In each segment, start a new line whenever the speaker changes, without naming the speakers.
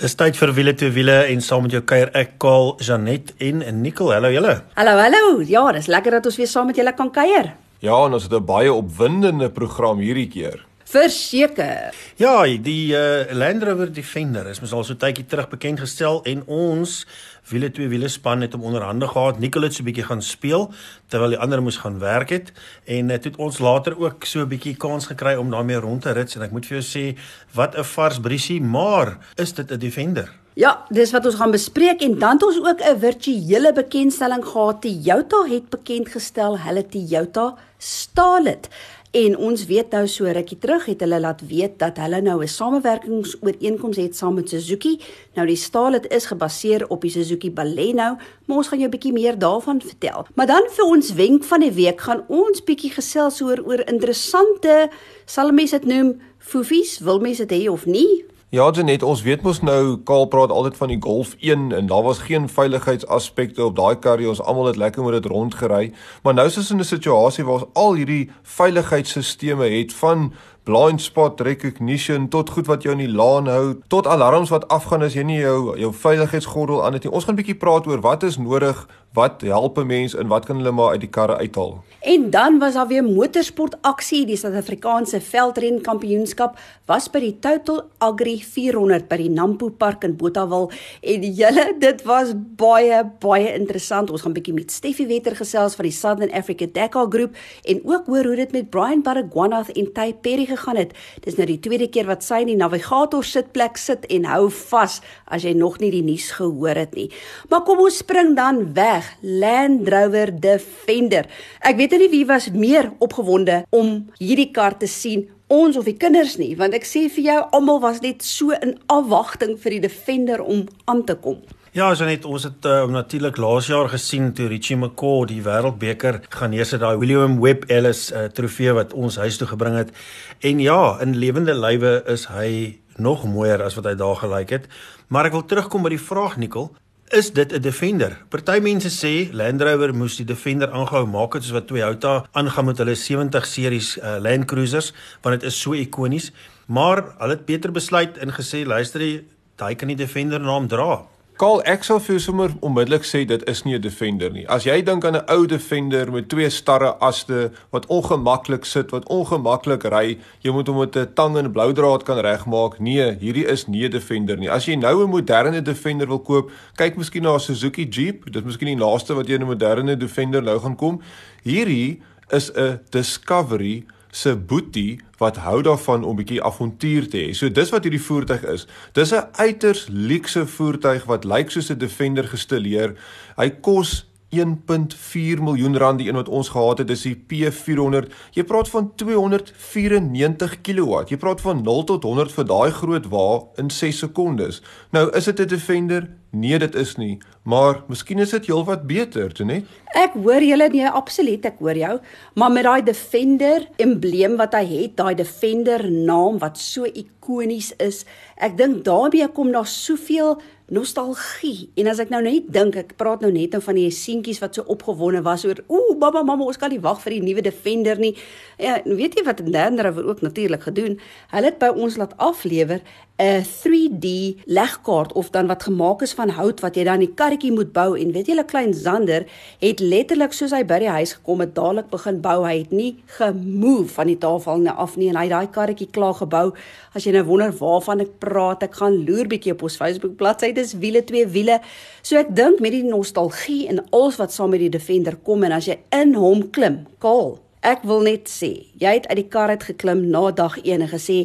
Dis tyd vir wiele twee wiele en saam met jou kuier ek Kaal, Janet en Nicole. Hallo julle.
Hallo hallo. Ja, dis lekker dat ons weer saam met julle kan kuier.
Ja, en ons het 'n baie opwindende program hierdie keer.
Verseker.
Ja, die uh, Land Rover Defender is mos al so tydjie terug bekend gestel en ons wiele twee wiele span het hom onderhande gehad. Nicole het so 'n bietjie gaan speel terwyl die ander moes gaan werk het en uh, toe het ons later ook so 'n bietjie kans gekry om daarmee rond te rit en ek moet vir jou sê wat 'n vars briesie, maar is dit 'n Defender?
Ja, dis wat ons gaan bespreek en dan het ons ook 'n virtuele bekendstelling gehad. Toyota het bekend gestel hulle Toyota Starlet. En ons weet nou so rukkie terug het hulle laat weet dat hulle nou 'n samewerkingsooreenkoms het saam met Suzuki. Nou die staal dit is gebaseer op die Suzuki Baleno, maar ons gaan jou 'n bietjie meer daarvan vertel. Maar dan vir ons wenk van die week gaan ons bietjie gesels oor oor interessante sal mense dit noem fofies, wil mense dit hê of nie?
Ja, Janet, ons weet mos nou Kaal praat altyd van die Golf 1 en daar was geen veiligheidsaspekte op daai kar nie. Ons almal het lekker met dit rondgery. Maar nou is ons in 'n situasie waar ons al hierdie veiligheidsstelsels het van blind spot recognition tot goed wat jou in die laan hou, tot alarms wat afgaan as jy nie jou jou veiligheidsgordel aan het nie. Ons gaan 'n bietjie praat oor wat is nodig wat help 'n mens en wat kan hulle maar uit die karre uithaal?
En dan was daar weer motorsport aksie, die Suid-Afrikaanse veldren kampioenskap was by die Total Agri 400 by die Nampo Park in Botawil en julle dit was baie baie interessant. Ons gaan bietjie met Steffie Wetter gesels van die Southern Africa Dakar Groep en ook hoor hoe dit met Brian Baragwanath en Ty Perry gegaan het. Dis nou die tweede keer wat sy in die navigator sitplek sit en hou vas as jy nog nie die nuus gehoor het nie. Maar kom ons spring dan weg reg, Land Rover Defender. Ek weet nie wie was meer opgewonde om hierdie kar te sien ons of die kinders nie want ek sê vir jou almal was net so in afwagting vir die Defender om aan te kom.
Ja, so net ons het uh, natuurlik laas jaar gesien toe Richie McCaw die Wêreldbeker gaan neersit daai William Webb Ellis uh, trofee wat ons huis toe gebring het. En ja, in lewende lywe is hy nog mooier as wat hy daar gelyk het. Maar ek wil terugkom by die vraag Nicole, is dit 'n Defender. Party mense sê Land Rover moes die Defender aangehou maak het soos wat Toyota aangaan met hulle 70 series uh, Land Cruisers want dit is so ikonies, maar hulle het beter besluit en gesê luister jy, daai kan die Defender naam dra.
Kaal ek sal vir sommer onmiddellik sê dit is nie 'n Defender nie. As jy dink aan 'n ou Defender met twee starre aste wat ongemaklik sit, wat ongemaklik ry, jy moet hom met 'n tang en blou draad kan regmaak. Nee, hierdie is nie 'n Defender nie. As jy nou 'n moderne Defender wil koop, kyk miskien na 'n Suzuki Jeep. Dit is miskien die laaste wat jy in 'n moderne Defender nou gaan kom. Hierdie is 'n Discovery se boetie wat hou daarvan om 'n bietjie avontuur te hê. So dis wat hierdie voertuig is. Dis 'n uiters luukse voertuig wat lyk soos 'n Defender gestileer. Hy kos 1.4 miljoen rand die een wat ons gehad het is die P400. Jy praat van 294 kW. Jy praat van 0 tot 100 vir daai groot wa in 6 sekondes. Nou is dit 'n Defender? Nee, dit is nie. Maar miskien is dit heelwat beter, toe net.
Ek hoor julle nee, absoluut, ek hoor jou. Maar met daai Defender embleem wat hy het, daai Defender naam wat so ikonies is, ek dink daarbey kom daar soveel nostalgie. En as ek nou net dink, ek praat nou net nou van die seentjies wat so opgewonde was oor, ooh, baba, mamma, ons kan nie wag vir die nuwe Defender nie. Ja, weet jy wat Land Rover ook natuurlik gedoen? Hulle het by ons laat aflewer 'n 3D legkaart of dan wat gemaak is van hout wat jy dan die karretjie moet bou en weet jy 'n klein Zander het letterlik soos hy by die huis gekom het dadelik begin bou. Hy het nie gemove van die tafel af nie en hy het daai karretjie klaar gebou. As jy nou wonder waarvan ek praat ek gaan loer bietjie op ons Facebook bladsy. Dis wiele twee wiele. So ek dink met die nostalgie en alles wat saam met die Defender kom en as jy in hom klim kaal Ek wil net sê, jy het uit die kar uit geklim na dag 1 en gesê,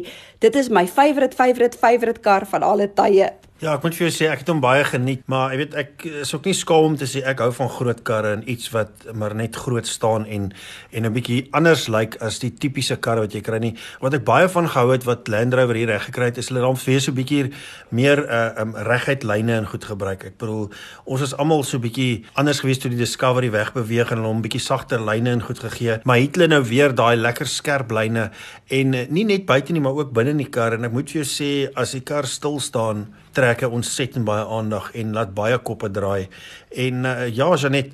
dit is my favourite favourite favourite kar van alle tye.
Ja, ek moet vir jou sê ek het hom baie geniet, maar jy weet ek is ook nie skaam om te sê ek hou van groot karre en iets wat maar net groot staan en en 'n bietjie anders lyk like as die tipiese karre wat jy kry nie. Wat ek baie van gehou het wat Land Rover hier reg gekry het, is hulle dan vir so 'n bietjie meer uh um, reguit lyne en goed gebruik. Ek bedoel, ons is almal so 'n bietjie anders gewees toe die Discovery wegbeweeg en hulle hom 'n bietjie sagter lyne en goed gegee, maar het hulle nou weer daai lekker skerp lyne en uh, nie net buite nie, maar ook binne in die kar en ek moet vir jou sê as die kar stil staan trek hy ontsettend baie aandag en laat baie koppe draai. En uh, ja, Janet,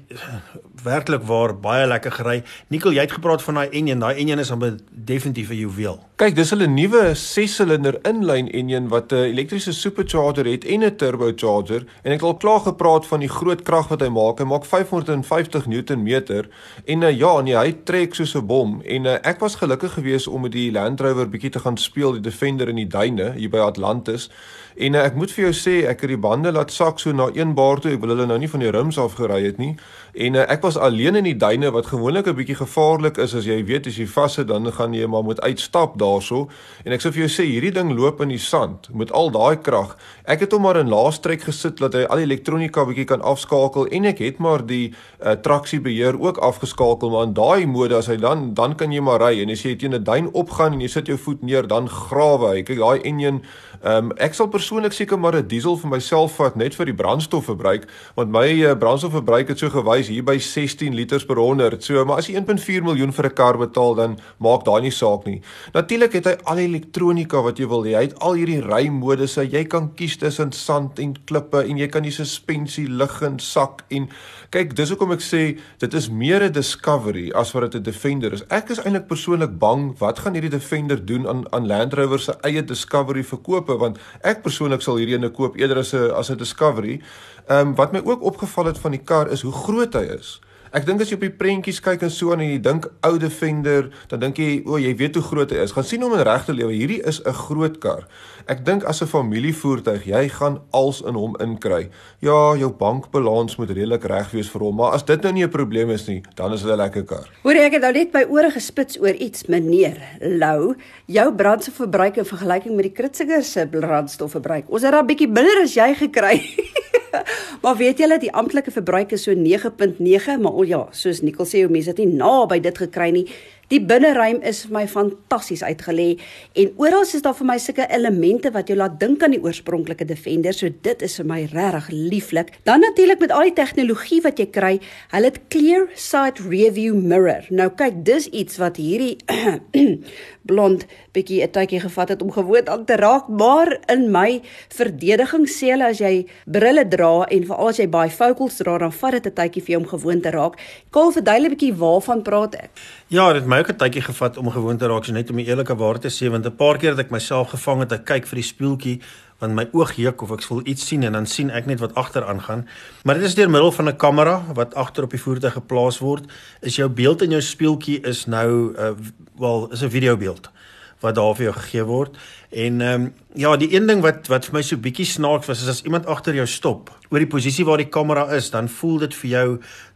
werklik waar baie lekker gery. Nikkel, jy het gepraat van daai enjin. Daai enjin is 'n juweel.
Kyk, dis hulle nuwe 6-silinder inlyn enjin wat 'n elektriese supercharger het en 'n turbocharger en ek het al klaar gepraat van die groot krag wat hy maak. Hy maak 550 Newtonmeter en uh, ja, nee, hy trek soos 'n bom en uh, ek was gelukkig geweest om met die Land Rover bietjie te gaan speel die Defender in die duine hier by Atlantis. En uh, ek moet vir jou sê, ek het die bande laat sak so na een bar toe. Ek wil hulle nou nie van die rims af gery het nie. En uh, ek was alleen in die duine wat gewoonlik 'n bietjie gevaarlik is as jy weet as jy vassit dan gaan jy maar moet uitstap daarso. En ek sou vir jou sê hierdie ding loop in die sand met al daai krag. Ek het hom maar in laastrek gesit dat hy al die elektronika bietjie kan afskakel en ek het maar die uh, traksiebeheer ook afgeskakel maar in daai mode as hy dan dan kan jy maar ry en as jy teen 'n duin opgaan en jy sit jou voet neer dan grawe hy. Kyk daai enjin Ehm um, ek sal persoonlik seker maar 'n diesel vir myself vat net vir die brandstofverbruik want my uh, brandstofverbruik het so gewys hier by 16 liters per 100. So maar as jy 1.4 miljoen vir 'n kar betaal dan maak daai nie saak nie. Natuurlik het hy al die elektronika wat jy wil hê. Hy het al hierdie rymodusse. Jy kan kies tussen sand en klippe en jy kan die suspensie lig en sak en kyk dis hoekom ek sê dit is meer 'n discovery as wat dit 'n defender is. Ek is eintlik persoonlik bang wat gaan hierdie defender doen aan aan Land Rover se eie discovery verkoop kope want ek persoonlik sal hierdie ene koop eerder as 'n as 'n Discovery. Ehm um, wat my ook opgeval het van die kar is hoe groot hy is. Ek dink as jy op die prentjies kyk en so en jy dink ou Defender, dan dink jy o, jy weet hoe groot hy is. Gaan sien hom in regte lewe. Hierdie is 'n groot kar. Ek dink as 'n familievoertuig, jy gaan als in hom inkry. Ja, jou bankbalans moet redelik reg wees vir hom, maar as dit nou nie 'n probleem is nie, dan is dit 'n lekker kar.
Hoor ek het nou net by ore gespits oor iets, meneer Lou, jou brandstofverbruik in vergelyking met die Kritziger se brandstofverbruik. Ons het daar 'n bietjie minder as jy gekry. maar weet julle die amptelike verbruik is so 9.9, maar o ja, soos Nicole sê, mense het nie naby dit gekry nie. Die binneruim is vir my fantasties uitgelê en oral is daar vir my sulke elemente wat jou laat dink aan die oorspronklike Defender, so dit is vir my regtig lieflik. Dan natuurlik met al die tegnologie wat jy kry, hulle het clear side rearview mirror. Nou kyk, dis iets wat hierdie blond bietjie 'n tydjie gevat het om gewoond aan te raak, maar in my verdediging sê hulle as jy brille dra en veral as jy baie focals dra, dan vat dit 'n tydjie vir jou om gewoond te raak. Kaal verduidelik bietjie waarvan praat ek?
Ja, dit my ook 'n tydjie gevat om gewoon te raak, so net om die eerlike waarheid te sê, want 'n paar keer het ek myself gevang het ek kyk vir die spieeltjie want my oog juk of ek voel iets sien en dan sien ek net wat agter aangaan. Maar dit is deur middel van 'n kamera wat agter op die voertuig geplaas word, is jou beeld in jou spieeltjie is nou 'n uh, wel is 'n videobeeld wat daar vir jou gegee word. En ehm um, ja, die een ding wat wat vir my so bietjie snaaks was is as iemand agter jou stop oor die posisie waar die kamera is, dan voel dit vir jou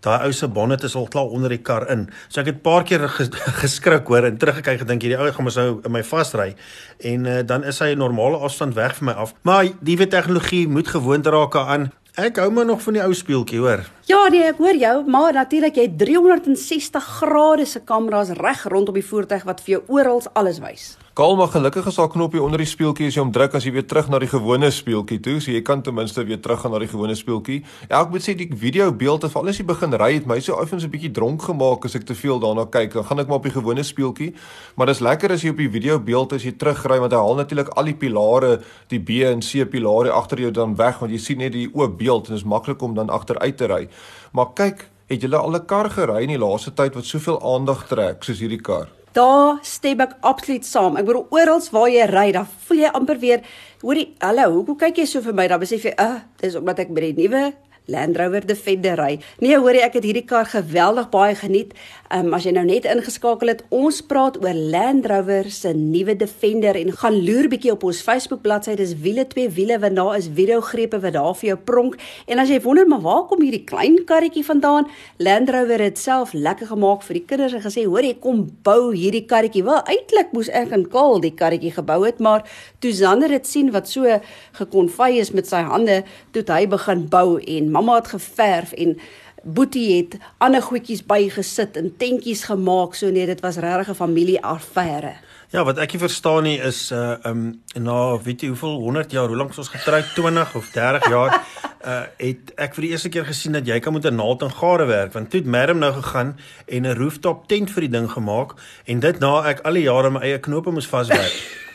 daai ou se bonnet is al klaar onder die kar in. So ek het 'n paar keer ges, geskrik hoor en teruggekyk gedink hierdie ou gaan mos nou in my vasry en uh, dan is hy 'n normale afstand weg van my af. Maar die nuwe tegnologie moet gewoond raak aan. Ek hou maar nog van die ou speeltjie, hoor.
Ja, nee, ek hoor jou, maar natuurlik jy 360 grade se kameras reg rondom die voertuig wat vir jou oral alles wys.
Kaal maar gelukkig is daar 'n knoppie onder die speeltjie as jy hom druk as jy weer terug na die gewone speeltjie toe, so jy kan ten minste weer terug gaan na die gewone speeltjie. Ek moet sê die video beelde van alles jy begin ry het my so effens 'n bietjie dronk gemaak as ek te veel daarna kyk. Dan gaan ek maar op die gewone speeltjie. Maar dis lekker as jy op die video beeld as jy terugry want hy haal natuurlik al die pilare, die B en C pilare agter jou dan weg want jy sien net die oop beeld en dit is maklik om dan agteruit te ry. Maar kyk, het jy al 'n kar gery in die laaste tyd wat soveel aandag trek soos hierdie kar?
Daar stem ek absoluut saam. Ek bedoel oral waar jy ry, dan voel jy amper weer, hoorie, hallo, hoekom kyk jy so vir my? Dan besef jy, ag, uh, dis omdat ek by die nuwe Land Rover Defender ry. Nee, hoorie, ek het hierdie kar geweldig baie geniet. Ehm um, as jy nou net ingeskakel het, ons praat oor Land Rover se nuwe Defender en gaan loer bietjie op ons Facebook bladsy. Dis wiele twee wiele want daar is videogrepe wat daar vir jou pronk. En as jy wonder maar waar kom hierdie klein karretjie vandaan? Land Rover het self lekker gemaak vir die kinders en gesê, "Hoorie, kom bou hierdie karretjie." Wel, eintlik moes ek en Kaal die karretjie gebou het, maar toe Zander dit sien wat so gekonfy is met sy hande, toe hy begin bou en mamma het geverf en Boetie het ander goedjies bygesit en tentjies gemaak so nee dit was regtig 'n familie affære.
Ja, wat ek nie verstaan nie is uh um na weet jy hoeveel 100 jaar, hoe lank ons getroud 20 of 30 jaar uh het ek vir die eerste keer gesien dat jy kan met 'n naald en gare werk want toe het Madam nou gegaan en 'n rooftop tent vir die ding gemaak en dit na ek al die jare my eie knope moes vaswerk.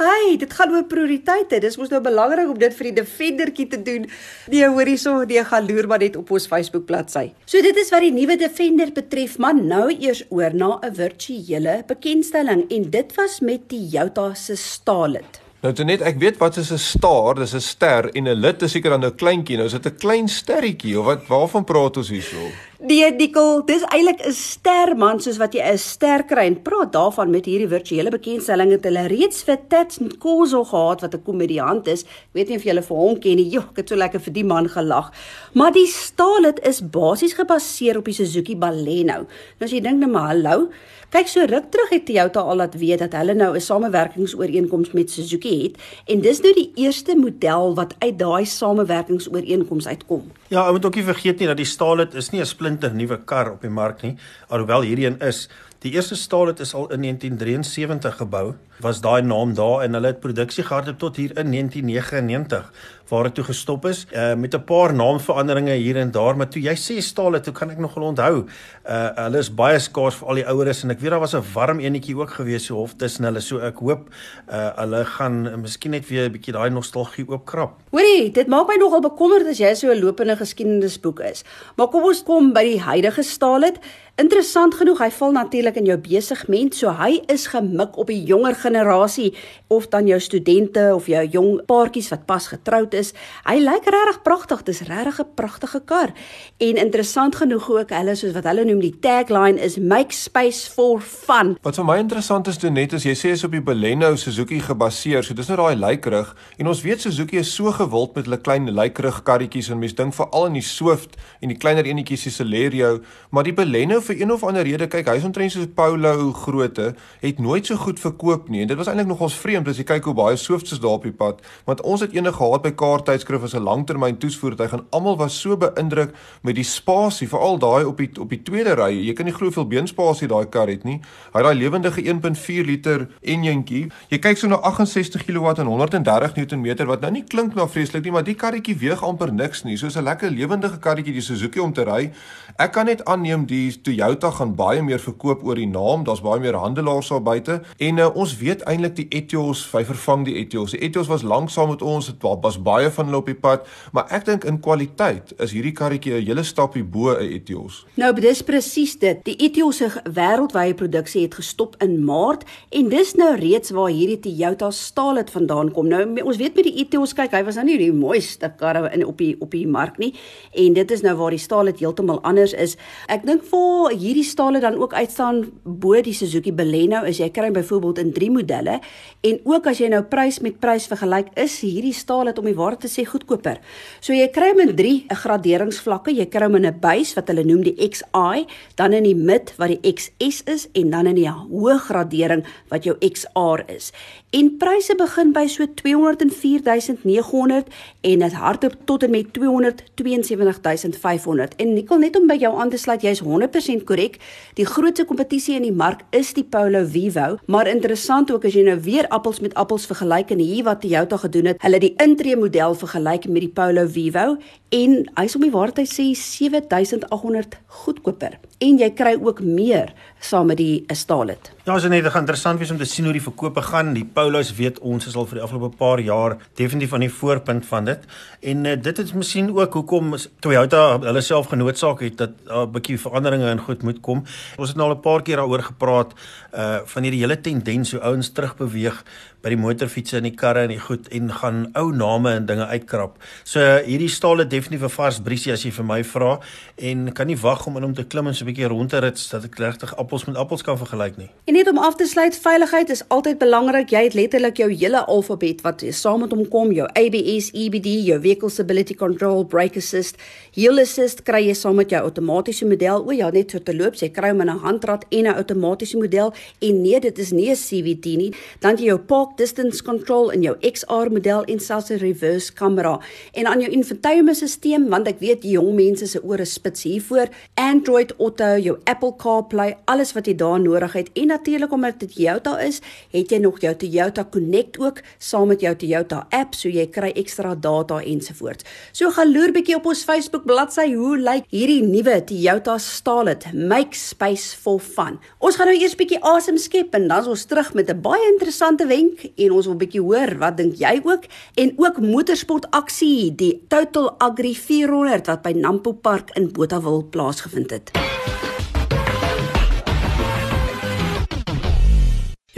Hey, dit gaan oor prioriteite. Dis mos nou belangrik om dit vir die Defendertjie te doen. Nee, hoorie so, nee, gaan loer maar net op ons Facebook bladsy. So dit is wat die nuwe Defender betref, maar nou eers oor na 'n virtuele bekendstelling en dit was met die Toyota se Starlet.
Nou toe net ek weet wat is 'n star, dis 'n ster en 'n lid is seker dan 'n kleintjie. Nou is dit 'n klein sterretjie of wat waarvan praat ons hierso?
Nee, Dikkel, dis eintlik 'n ster man soos wat jy 'n ster kry en praat daarvan met hierdie virtuele bekendstelling het hulle reeds vir Tats Nkosi gehad wat 'n komediant is. Ek weet nie of jy hulle vir hom ken nie. Jo, ek het so lekker vir die man gelag. Maar die staalet is basies gebaseer op die Suzuki Baleno. Nou as jy dink net maar hallo, Kyk so ruk terug het Toyota al laat weet dat hulle nou 'n samewerkingsooreenkoms met Suzuki het en dis nou die eerste model wat uit daai samewerkingsooreenkoms uitkom.
Ja, ou moet ook nie vergeet nie dat die Starlet is nie 'n splinter nuwe kar op die mark nie, alhoewel hierdie een is. Die eerste Starlet is al in 1973 gebou. Was daai naam daar en hulle het produksie gehad tot hier in 1999 waar dit toe gestop is uh, met 'n paar naamveranderinge hier en daar maar toe jy sê Starlet toe kan ek nog wel onthou uh, hulle is baie skaars vir al die oueres en ek weet daar was 'n warm enetjie ook gewees so hof tussen hulle so ek hoop uh, hulle gaan uh, miskien net weer 'n bietjie daai nostalgie oopkrap.
Hoorie, dit maak my nogal bekommerd as jy so 'n lopende geskiedenisboek is. Maar kom ons kom by die huidige Starlet. Interessant genoeg, hy val natuurlik in jou besigment, so hy is gemik op die jonger generasie of dan jou studente of jou jong paartjies wat pas getroud is. Hy lyk regtig pragtig, dis regtig 'n pragtige kar. En interessant genoeg ook, hulle soos wat hulle noem die tagline is make space for fun.
Wat vir my interessant is doen net as jy sê is op die Baleno Suzuki gebaseer, so dis nou daai lykrig en ons weet Suzuki is so gewild met hulle klein lykrig karretjies en mense dink veral in die Swift en die kleiner enetjies soos Celerio, maar die Baleno vir een of ander rede kyk hy's omtrent soos Polo grootte het nooit so goed verkoop nie. En dit was eintlik nogals vreemd as jy kyk hoe baie Swifts is daar op die pad. Want ons het eendag gehad by Car tydskrif as 'n langtermyn toesvoer dat hy gaan almal was so beïndruk met die spasie veral daai op die op die tweede ry jy kan nie glo hoeveel beenspasie daai kar het nie hy het daai lewendige 1.4 liter enjintjie jy kyk so na 68 kW en 130 Nm wat nou nie klink na vreeslik nie maar die karretjie weeg amper niks nie soos 'n lekker lewendige karretjie die Suzuki om te ry ek kan net aanneem die Toyota gaan baie meer verkoop oor die naam. Daar's baie meer handelaars daar buite. En uh, ons weet eintlik die Etios, hy vervang die Etios. Die Etios was lanksaam met ons. Dit was baie van hulle op die pad, maar ek dink in kwaliteit is hierdie karretjie 'n hele stapie bo 'n Etios.
Nou, dis presies dit. Die Etios se wêreldwye produksie het gestop in Maart en dis nou reeds waar hierdie Toyota staal het vandaan kom. Nou ons weet met die Etios kyk, hy was nou nie die mooiste karre in op die op die mark nie. En dit is nou waar die staal het heeltemal anders is. Ek dink vir hierdie stale dan ook uitstaan bo die Suzuki Baleno is jy kry byvoorbeeld in 3 modelle en ook as jy nou prys met prys vergelyk is hierdie stale om die te sê goedkoper. So jy kry hom in 3 graderingsvlakke, jy kry hom in 'n base wat hulle noem die XI, dan in die mid wat die XS is en dan in die hoë gradering wat jou XR is. En pryse begin by so 204900 en dit hardloop tot en met 272500. En Nicole net om by jou aan te sluit, jy's 100% korrek. Die grootste kompetisie in die mark is die Polo Vivo, maar interessant ook as jy nou weer appels met appels vergelyk en hier wat Toyota gedoen het, hulle die intree model vergelyk met die Polo Vivo en hy's om die waarheid sê 7800 goedkoper en jy kry ook meer saam met die Stalet.
Ja, is net interessant wees om te sien hoe die verkope gaan. Die Polos weet ons is al vir die afgelope paar jaar definitief aan die voorpunt van dit. En uh, dit is miskien ook hoekom Toyota hulle self genootsaak het dat 'n uh, bietjie veranderinge in goed moet kom. Ons het nou al 'n paar keer daaroor gepraat uh van hierdie hele tendens hoe ouens terugbeweeg by die motorfietsse en die karre en die goed en gaan ou name en dinge uitkrap. So hierdie staal het definitief 'n vars briesie as jy vir my vra en kan nie wag om in hom te klim en so 'n bietjie rond te rit dat ek regtig appels met appels kan vergelyk nie.
En net om af te sluit, veiligheid is altyd belangrik. Jy het letterlik jou hele alfabet wat saam met hom kom, jou ABS, EBD, jou vehicle stability control, brake assist, hill assist kry jy saam met jou outomatiese model. O ja, net so te loop, jy kry hom in 'n handrat en 'n outomatiese model en nee, dit is nie 'n CVT nie. Dan jy jou park distance control in jou XR model en selfs 'n reverse kamera en aan jou infotainmentstelsel want ek weet die jong mense se ore spits hiervoor Android Auto, jou Apple CarPlay, alles wat jy daar nodig het en natuurlik omdat dit Toyota is, het jy nog jou Toyota Connect ook saam met jou Toyota app so jy kry ekstra data ensovoorts. So gaan loer bietjie op ons Facebook bladsy hoe lyk hierdie nuwe Toyota Starlet Make Space for Fun. Ons gaan nou eers bietjie asem skep en dan ons terug met 'n baie interessante wenk en ons wil bietjie hoor wat dink jy ook en ook motorsport aksie die Total Agri 400 wat by Nampo Park in Botawil plaasgevind het.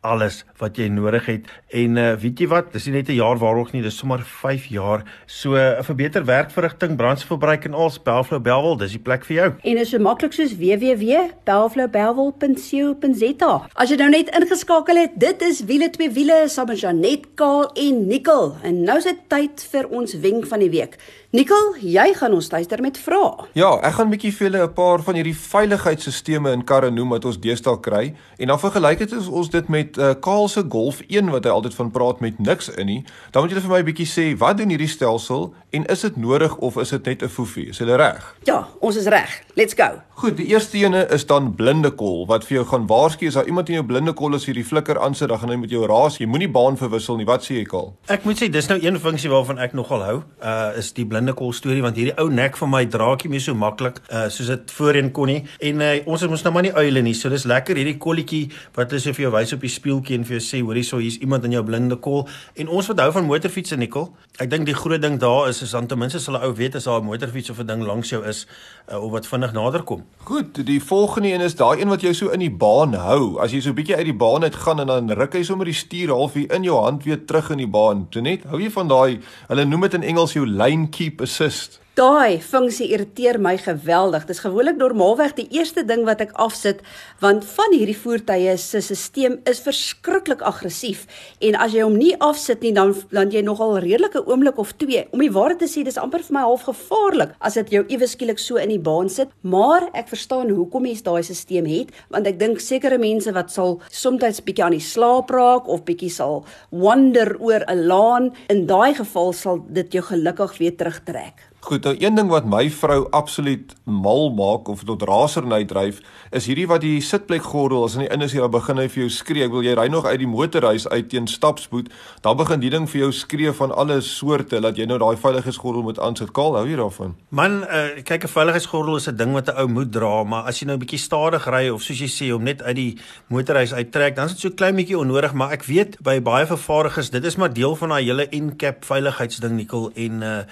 alles wat jy nodig het. En uh, weet jy wat? Dis nie net 'n jaar waarog nie dis sommer 5 jaar. So uh, vir beter werkverrigting brandstofverbruik en al Bellflow Bellwel dis die plek vir jou.
En is so maklik soos www.bellflowbellwel.co.za as jy nou net ingeskakel het dit is wiele twee wiele saam met Janet Kaal en Nicole. En nou is dit tyd vir ons wenk van die week Nicole jy gaan ons tuister met vrae
ja ek gaan 'n bietjie vir julle 'n paar van hierdie veiligheidsstelsels in karre noem wat ons deesdae kry en dan vergelyk dit ons dit met uh, Kaal se Golf 1 wat hy altyd van praat met niks in nie, dan moet julle vir my 'n bietjie sê wat doen hierdie stelsel en is dit nodig of is dit net 'n foefie? Is hulle reg?
Ja, ons is reg. Let's go.
Goed, die eerste ene is dan blinde kol wat vir jou gaan waarsku as daar iemand in jou blinde kol is hierdie flikker aan sit, dan gaan hy met jou raas. Jy moenie baan verwissel nie. Wat sê jy, Kaal?
Ek moet sê dis nou een funksie waarvan ek nogal hou. Uh is die blinde kol storie want hierdie ou nek van my draakie mee so maklik uh soos dit voorheen kon nie. En uh, ons moet nou maar nie uile nie. So dis lekker hierdie kolletjie wat hulle so vir jou wys op die spieeltjie en vir jou sê, hoorie, so hier's iemand in jou blinde kol. En ons wat hou van motorfietsse, Nicole, ek dink die groot ding daar is is dan ten minste sal 'n ou weet as daar 'n motorfiets of 'n ding langs jou is uh, of wat vinnig nader kom.
Goed, die volgende een is daai een wat jou so in die baan hou. As jy so 'n bietjie uit die baan uit gaan en dan ruk hy sommer die stuur halfuur in jou hand weer terug in die baan. Toe net, hou jy van daai, hulle noem dit in Engels jou lane keep assist.
Daai funksie irriteer my geweldig. Dis gewoonlik normaalweg die eerste ding wat ek afsit want van hierdie voertuie se stelsel is verskriklik aggressief en as jy hom nie afsit nie dan dan jy nogal redelike oomblik of twee. Om die waarheid te sê, dis amper vir my half gevaarlik as dit jou iewes skielik so in die baan sit, maar ek verstaan hoekom jy daai stelsel het want ek dink sekere mense wat sal soms bietjie aan die slaap raak of bietjie sal wander oor 'n laan, in daai geval sal dit jou gelukkig weer terugtrek.
Goed, nou een ding wat my vrou absoluut mal maak of tot raserny dryf, is hierdie wat die sitplekgordel as in die industrie dan begin hy vir jou skree, ek wil jy ry nog uit die motorhuis uit teen stapspoed, dan begin die ding vir jou skree van alle soorte dat jy nou daai veiligheidsgordel moet aansit. Kaal, hou jy daarvan?
Man, uh, kyk 'n veiligheidsgordel is 'n ding wat 'n ou moet dra, maar as jy nou 'n bietjie stadig ry of soos jy sê om net uit die motorhuis uittrek, dan is dit so klein bietjie onnodig, maar ek weet by baie vervaardigers, dit is maar deel van daai hele NCAP veiligheidsding Nicole en uh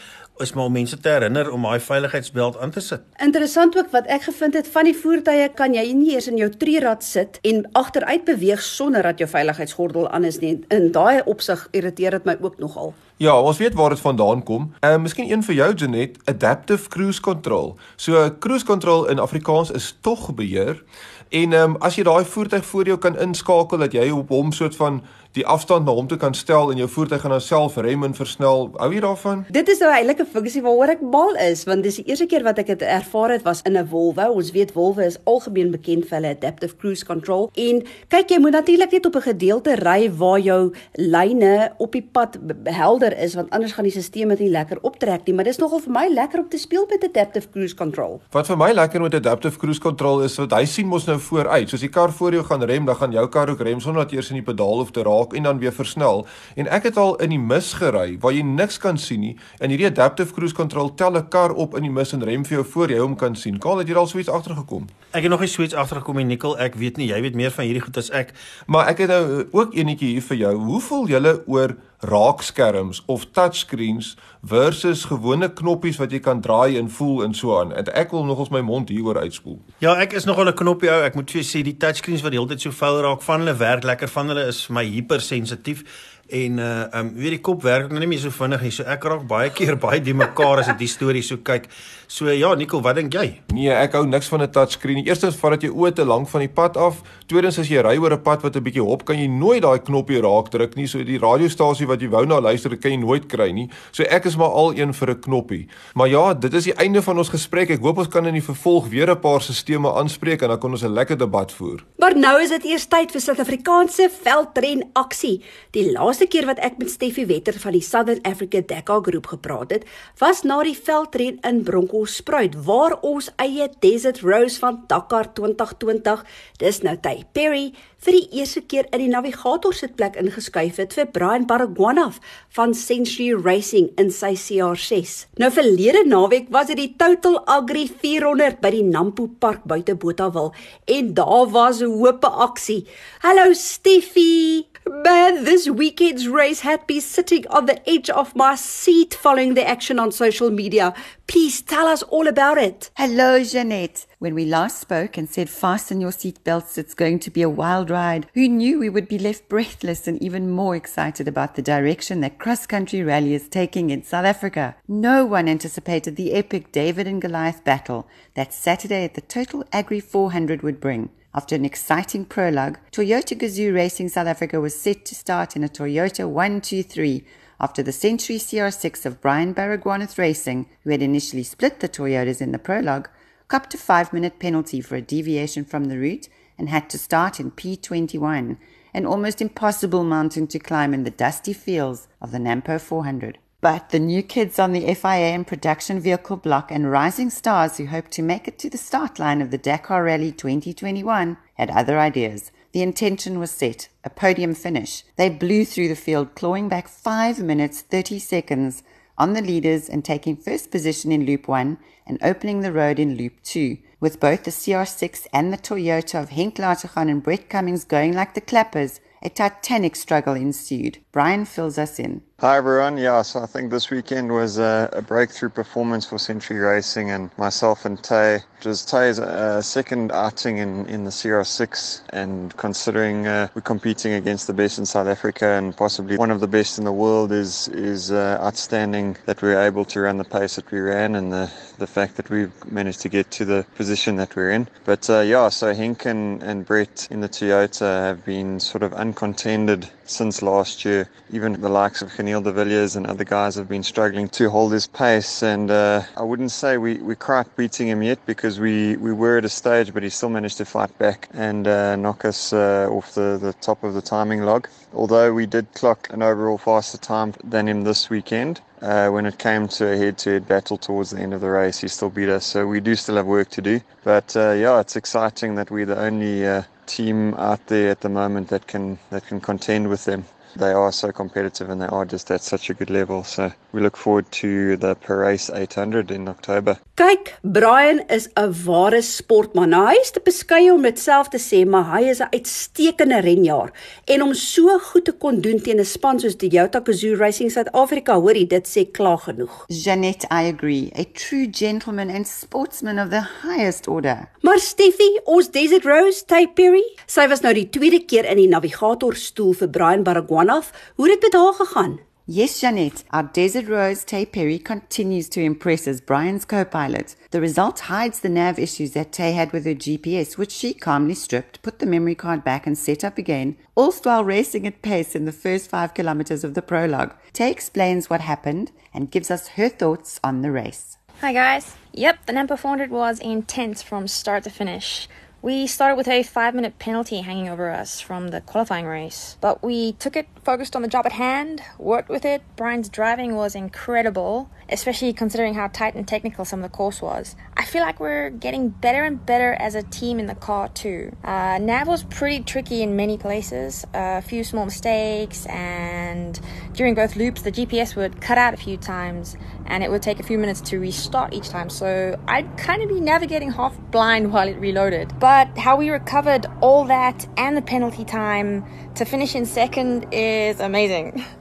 is maar om mense te herinner om daai veiligheidsbelt aan te sit.
Interessant ook wat ek gevind het van die voertuie kan jy nie eers in jou trierad sit en agteruit beweeg sonder dat jou veiligheidsgordel aan is nie. In daai opsig irriteer dit my ook nogal.
Ja, ons weet waar dit vandaan kom. Ehm uh, miskien een vir jou Janet, adaptive cruise control. So cruise control in Afrikaans is tog beheer. En ehm um, as jy daai voertuig voor jou kan inskakel dat jy op hom soort van die afstand na hom toe kan stel en jou voertuig gaan self rem en versnel. Hou jy daarvan?
Dit is nou 'n heilike funksie waaroor ek mal is want dis die eerste keer wat ek dit ervaar het was in 'n Volvo. Ons weet Volvo is algemeen bekend vir hulle adaptive cruise control. En kyk jy moet natuurlik net op 'n gedeelte ry waar jou lyne op die pad helder is want anders gaan die stelsel dit nie lekker optrek nie, maar dis nogal vir my lekker om te speel met adaptive cruise control.
Wat vir my lekker met adaptive cruise control is wat hy sien mos nou vooruit. Soos die kar voor jou gaan rem, dan gaan jou kar ook rem sonder dat jy eers in die pedaal hoef te raak raak en dan weer versnel. En ek het al in die mis gery waar jy niks kan sien nie. En hierdie adaptive cruise control tel 'n kar op in die mis en rem vir jou voor jy hom kan sien. Kaal het jy al so iets agtergekom?
Ek het nog nie so iets agtergekom nie, Nicole. Ek weet nie, jy weet meer van hierdie goed as ek.
Maar ek het nou ook enetjie hier vir jou. Hoe voel julle oor raakskerms of touchscreens versus gewone knoppies wat jy kan draai en voel en so aan. En ek wil nogals my mond hieroor uitspoel.
Ja, ek is nogal 'n knoppie ou. Ek moet vir jou sê die touchscreens wat die hele tyd so vuil raak, van hulle werk lekker, van hulle is my hypersensitief en uh um weet die kop werk nou nie meer so vinnig nie. So ek raak baie keer baie die mekaar as ek die storie so kyk. So ja, Nicole, wat dink jy?
Nee, ek hou niks van 'n touchscreen. Eerstens vat dit jou oë te lank van die pad af. Tweedens as jy ry oor 'n pad wat 'n bietjie hop, kan jy nooit daai knoppie raak druk nie. So die radiostasie wat jy wou na luister, kan jy nooit kry nie. So ek is maar al een vir 'n knoppie. Maar ja, dit is die einde van ons gesprek. Ek hoop ons kan in die vervolg weer 'n paar sisteme aanspreek en dan kan ons 'n lekker debat voer.
Maar nou is dit eers tyd vir Suid-Afrikaanse veldren aksie. Die laaste keer wat ek met Steffie Wetter van die Southern Africa Dakar groep gepraat het, was na die veldren in Bronkhorstspruit waar ons eie Desert Rose van Dakar 2020, dis nou Ty Perry, vir die eerste keer in die navigator sitplek ingeskuif het vir Brian Baragwanath van Century Racing in sy CR6. Nou verlede naweek was dit die Total Agri 400 by die Nampo Park buite Botawil en daar was 'n hoop aksie. Hallo Steffie. Man, this weekend's race had me sitting on the edge of my seat following the action on social media. Please tell us all about it.
Hello, Jeanette. When we last spoke and said fasten your seatbelts, it's going to be a wild ride, who knew we would be left breathless and even more excited about the direction that cross country rally is taking in South Africa? No one anticipated the epic David and Goliath battle that Saturday at the Total Agri 400 would bring. After an exciting prologue, Toyota Gazoo Racing South Africa was set to start in a Toyota 123 after the Century CR6 of Brian Baragwanath Racing, who had initially split the Toyotas in the prologue, copped a five minute penalty for a deviation from the route and had to start in P21, an almost impossible mountain to climb in the dusty fields of the Nampo 400. But the new kids on the FIA and production vehicle block and rising stars who hope to make it to the start line of the Dakar Rally 2021 had other ideas. The intention was set, a podium finish. They blew through the field, clawing back 5 minutes 30 seconds on the leaders and taking first position in Loop 1 and opening the road in Loop 2, with both the CR6 and the Toyota of Henk Latergan and Brett Cummings going like the clappers. A titanic struggle ensued. Brian fills us in.
Hi everyone. Yeah, so I think this weekend was a, a breakthrough performance for Century Racing and myself and Tay. Was Tay's uh, second outing in, in the CR6, and considering uh, we're competing against the best in South Africa and possibly one of the best in the world, is is uh, outstanding that we were able to run the pace that we ran and the the fact that we've managed to get to the position that we're in. But uh, yeah, so Henk and, and Brett in the Toyota have been sort of uncontended since last year. Even the likes of Neil de Villiers and other guys have been struggling to hold his pace. And uh, I wouldn't say we, we're quite beating him yet because we, we were at a stage, but he still managed to fight back and uh, knock us uh, off the, the top of the timing log. Although we did clock an overall faster time than him this weekend. Uh, when it came to a head-to-head battle towards the end of the race, he still beat us. So we do still have work to do. But uh, yeah, it's exciting that we're the only uh, team out there at the moment that can that can contend with them. They are so competitive and they are just at such a good level. So we look forward to the Paris 800 in October.
Kyk, Brian is 'n ware sportman. Nou, hy is te beskeie om dit self te sê, maar hy is 'n uitstekende renjaer en om so goed te kon doen teen 'n span soos die Toyota Gazoo Racing South Africa, hoorie, dit sê klaar genoeg.
Janet, I agree. A true gentleman and sportsman of the highest order.
Maar Steffie, ons Desert Rose Tay Perry, sy was nou die tweede keer in die navigatorstoel vir Brian Baragwanath. Hoe het dit met haar gegaan?
Yes, Janet, our Desert Rose Tay Perry continues to impress as Brian's co pilot. The result hides the nav issues that Tay had with her GPS, which she calmly stripped, put the memory card back, and set up again, all while racing at pace in the first five kilometers of the prologue. Tay explains what happened and gives us her thoughts on the race.
Hi, guys. Yep, the Nampa 400 was intense from start to finish. We started with a five minute penalty hanging over us from the qualifying race, but we took it, focused on the job at hand, worked with it. Brian's driving was incredible, especially considering how tight and technical some of the course was. I feel like we're getting better and better as a team in the car, too. Uh, Nav was pretty tricky in many places, a few small mistakes, and during both loops, the GPS would cut out a few times, and it would take a few minutes to restart each time. So I'd kind of be navigating half blind while it reloaded. But how we recovered all that and the penalty time to finish in second is amazing.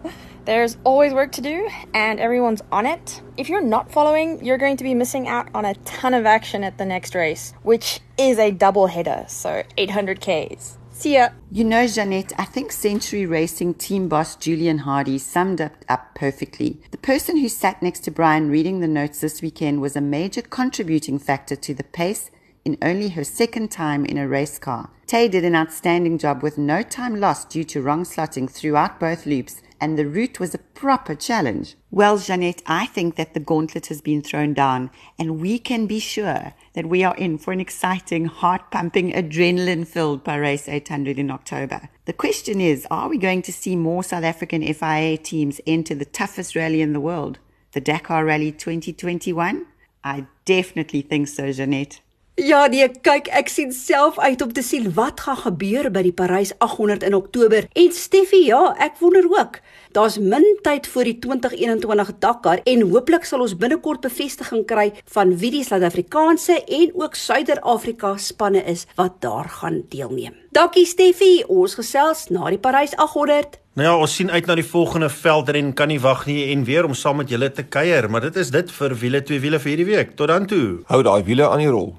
There's always work to do, and everyone's on it. If you're not following, you're going to be missing out on a ton of action at the next race, which is a double header, so 800 Ks. See ya.
You know, Jeanette, I think Century Racing team boss Julian Hardy summed it up perfectly. The person who sat next to Brian reading the notes this weekend was a major contributing factor to the pace in only her second time in a race car. Tay did an outstanding job with no time lost due to wrong slotting throughout both loops, and the route was a proper challenge. Well, Jeanette, I think that the gauntlet has been thrown down, and we can be sure that we are in for an exciting, heart pumping, adrenaline filled Paris 800 in October. The question is are we going to see more South African FIA teams enter the toughest rally in the world, the Dakar Rally 2021? I definitely think so, Jeanette.
Ja, nee, kyk, ek sien self uit om te sien wat gaan gebeur by die Parys 800 in Oktober. En Steffie, ja, ek wonder ook. Daar's min tyd voor die 2021 Dakar en hooplik sal ons binnekort bevestiging kry van wie die Suid-Afrikaanse en ook Suider-Afrika spanne is wat daar gaan deelneem. Dankie Steffie, ons gesels na die Parys 800.
Nou ja, ons sien uit na die volgende veldren, kan nie wag nie en weer om saam met julle te kuier, maar dit is dit vir wiele twee wiele vir hierdie week. Tot dan toe.
Hou daai wiele aan die rol.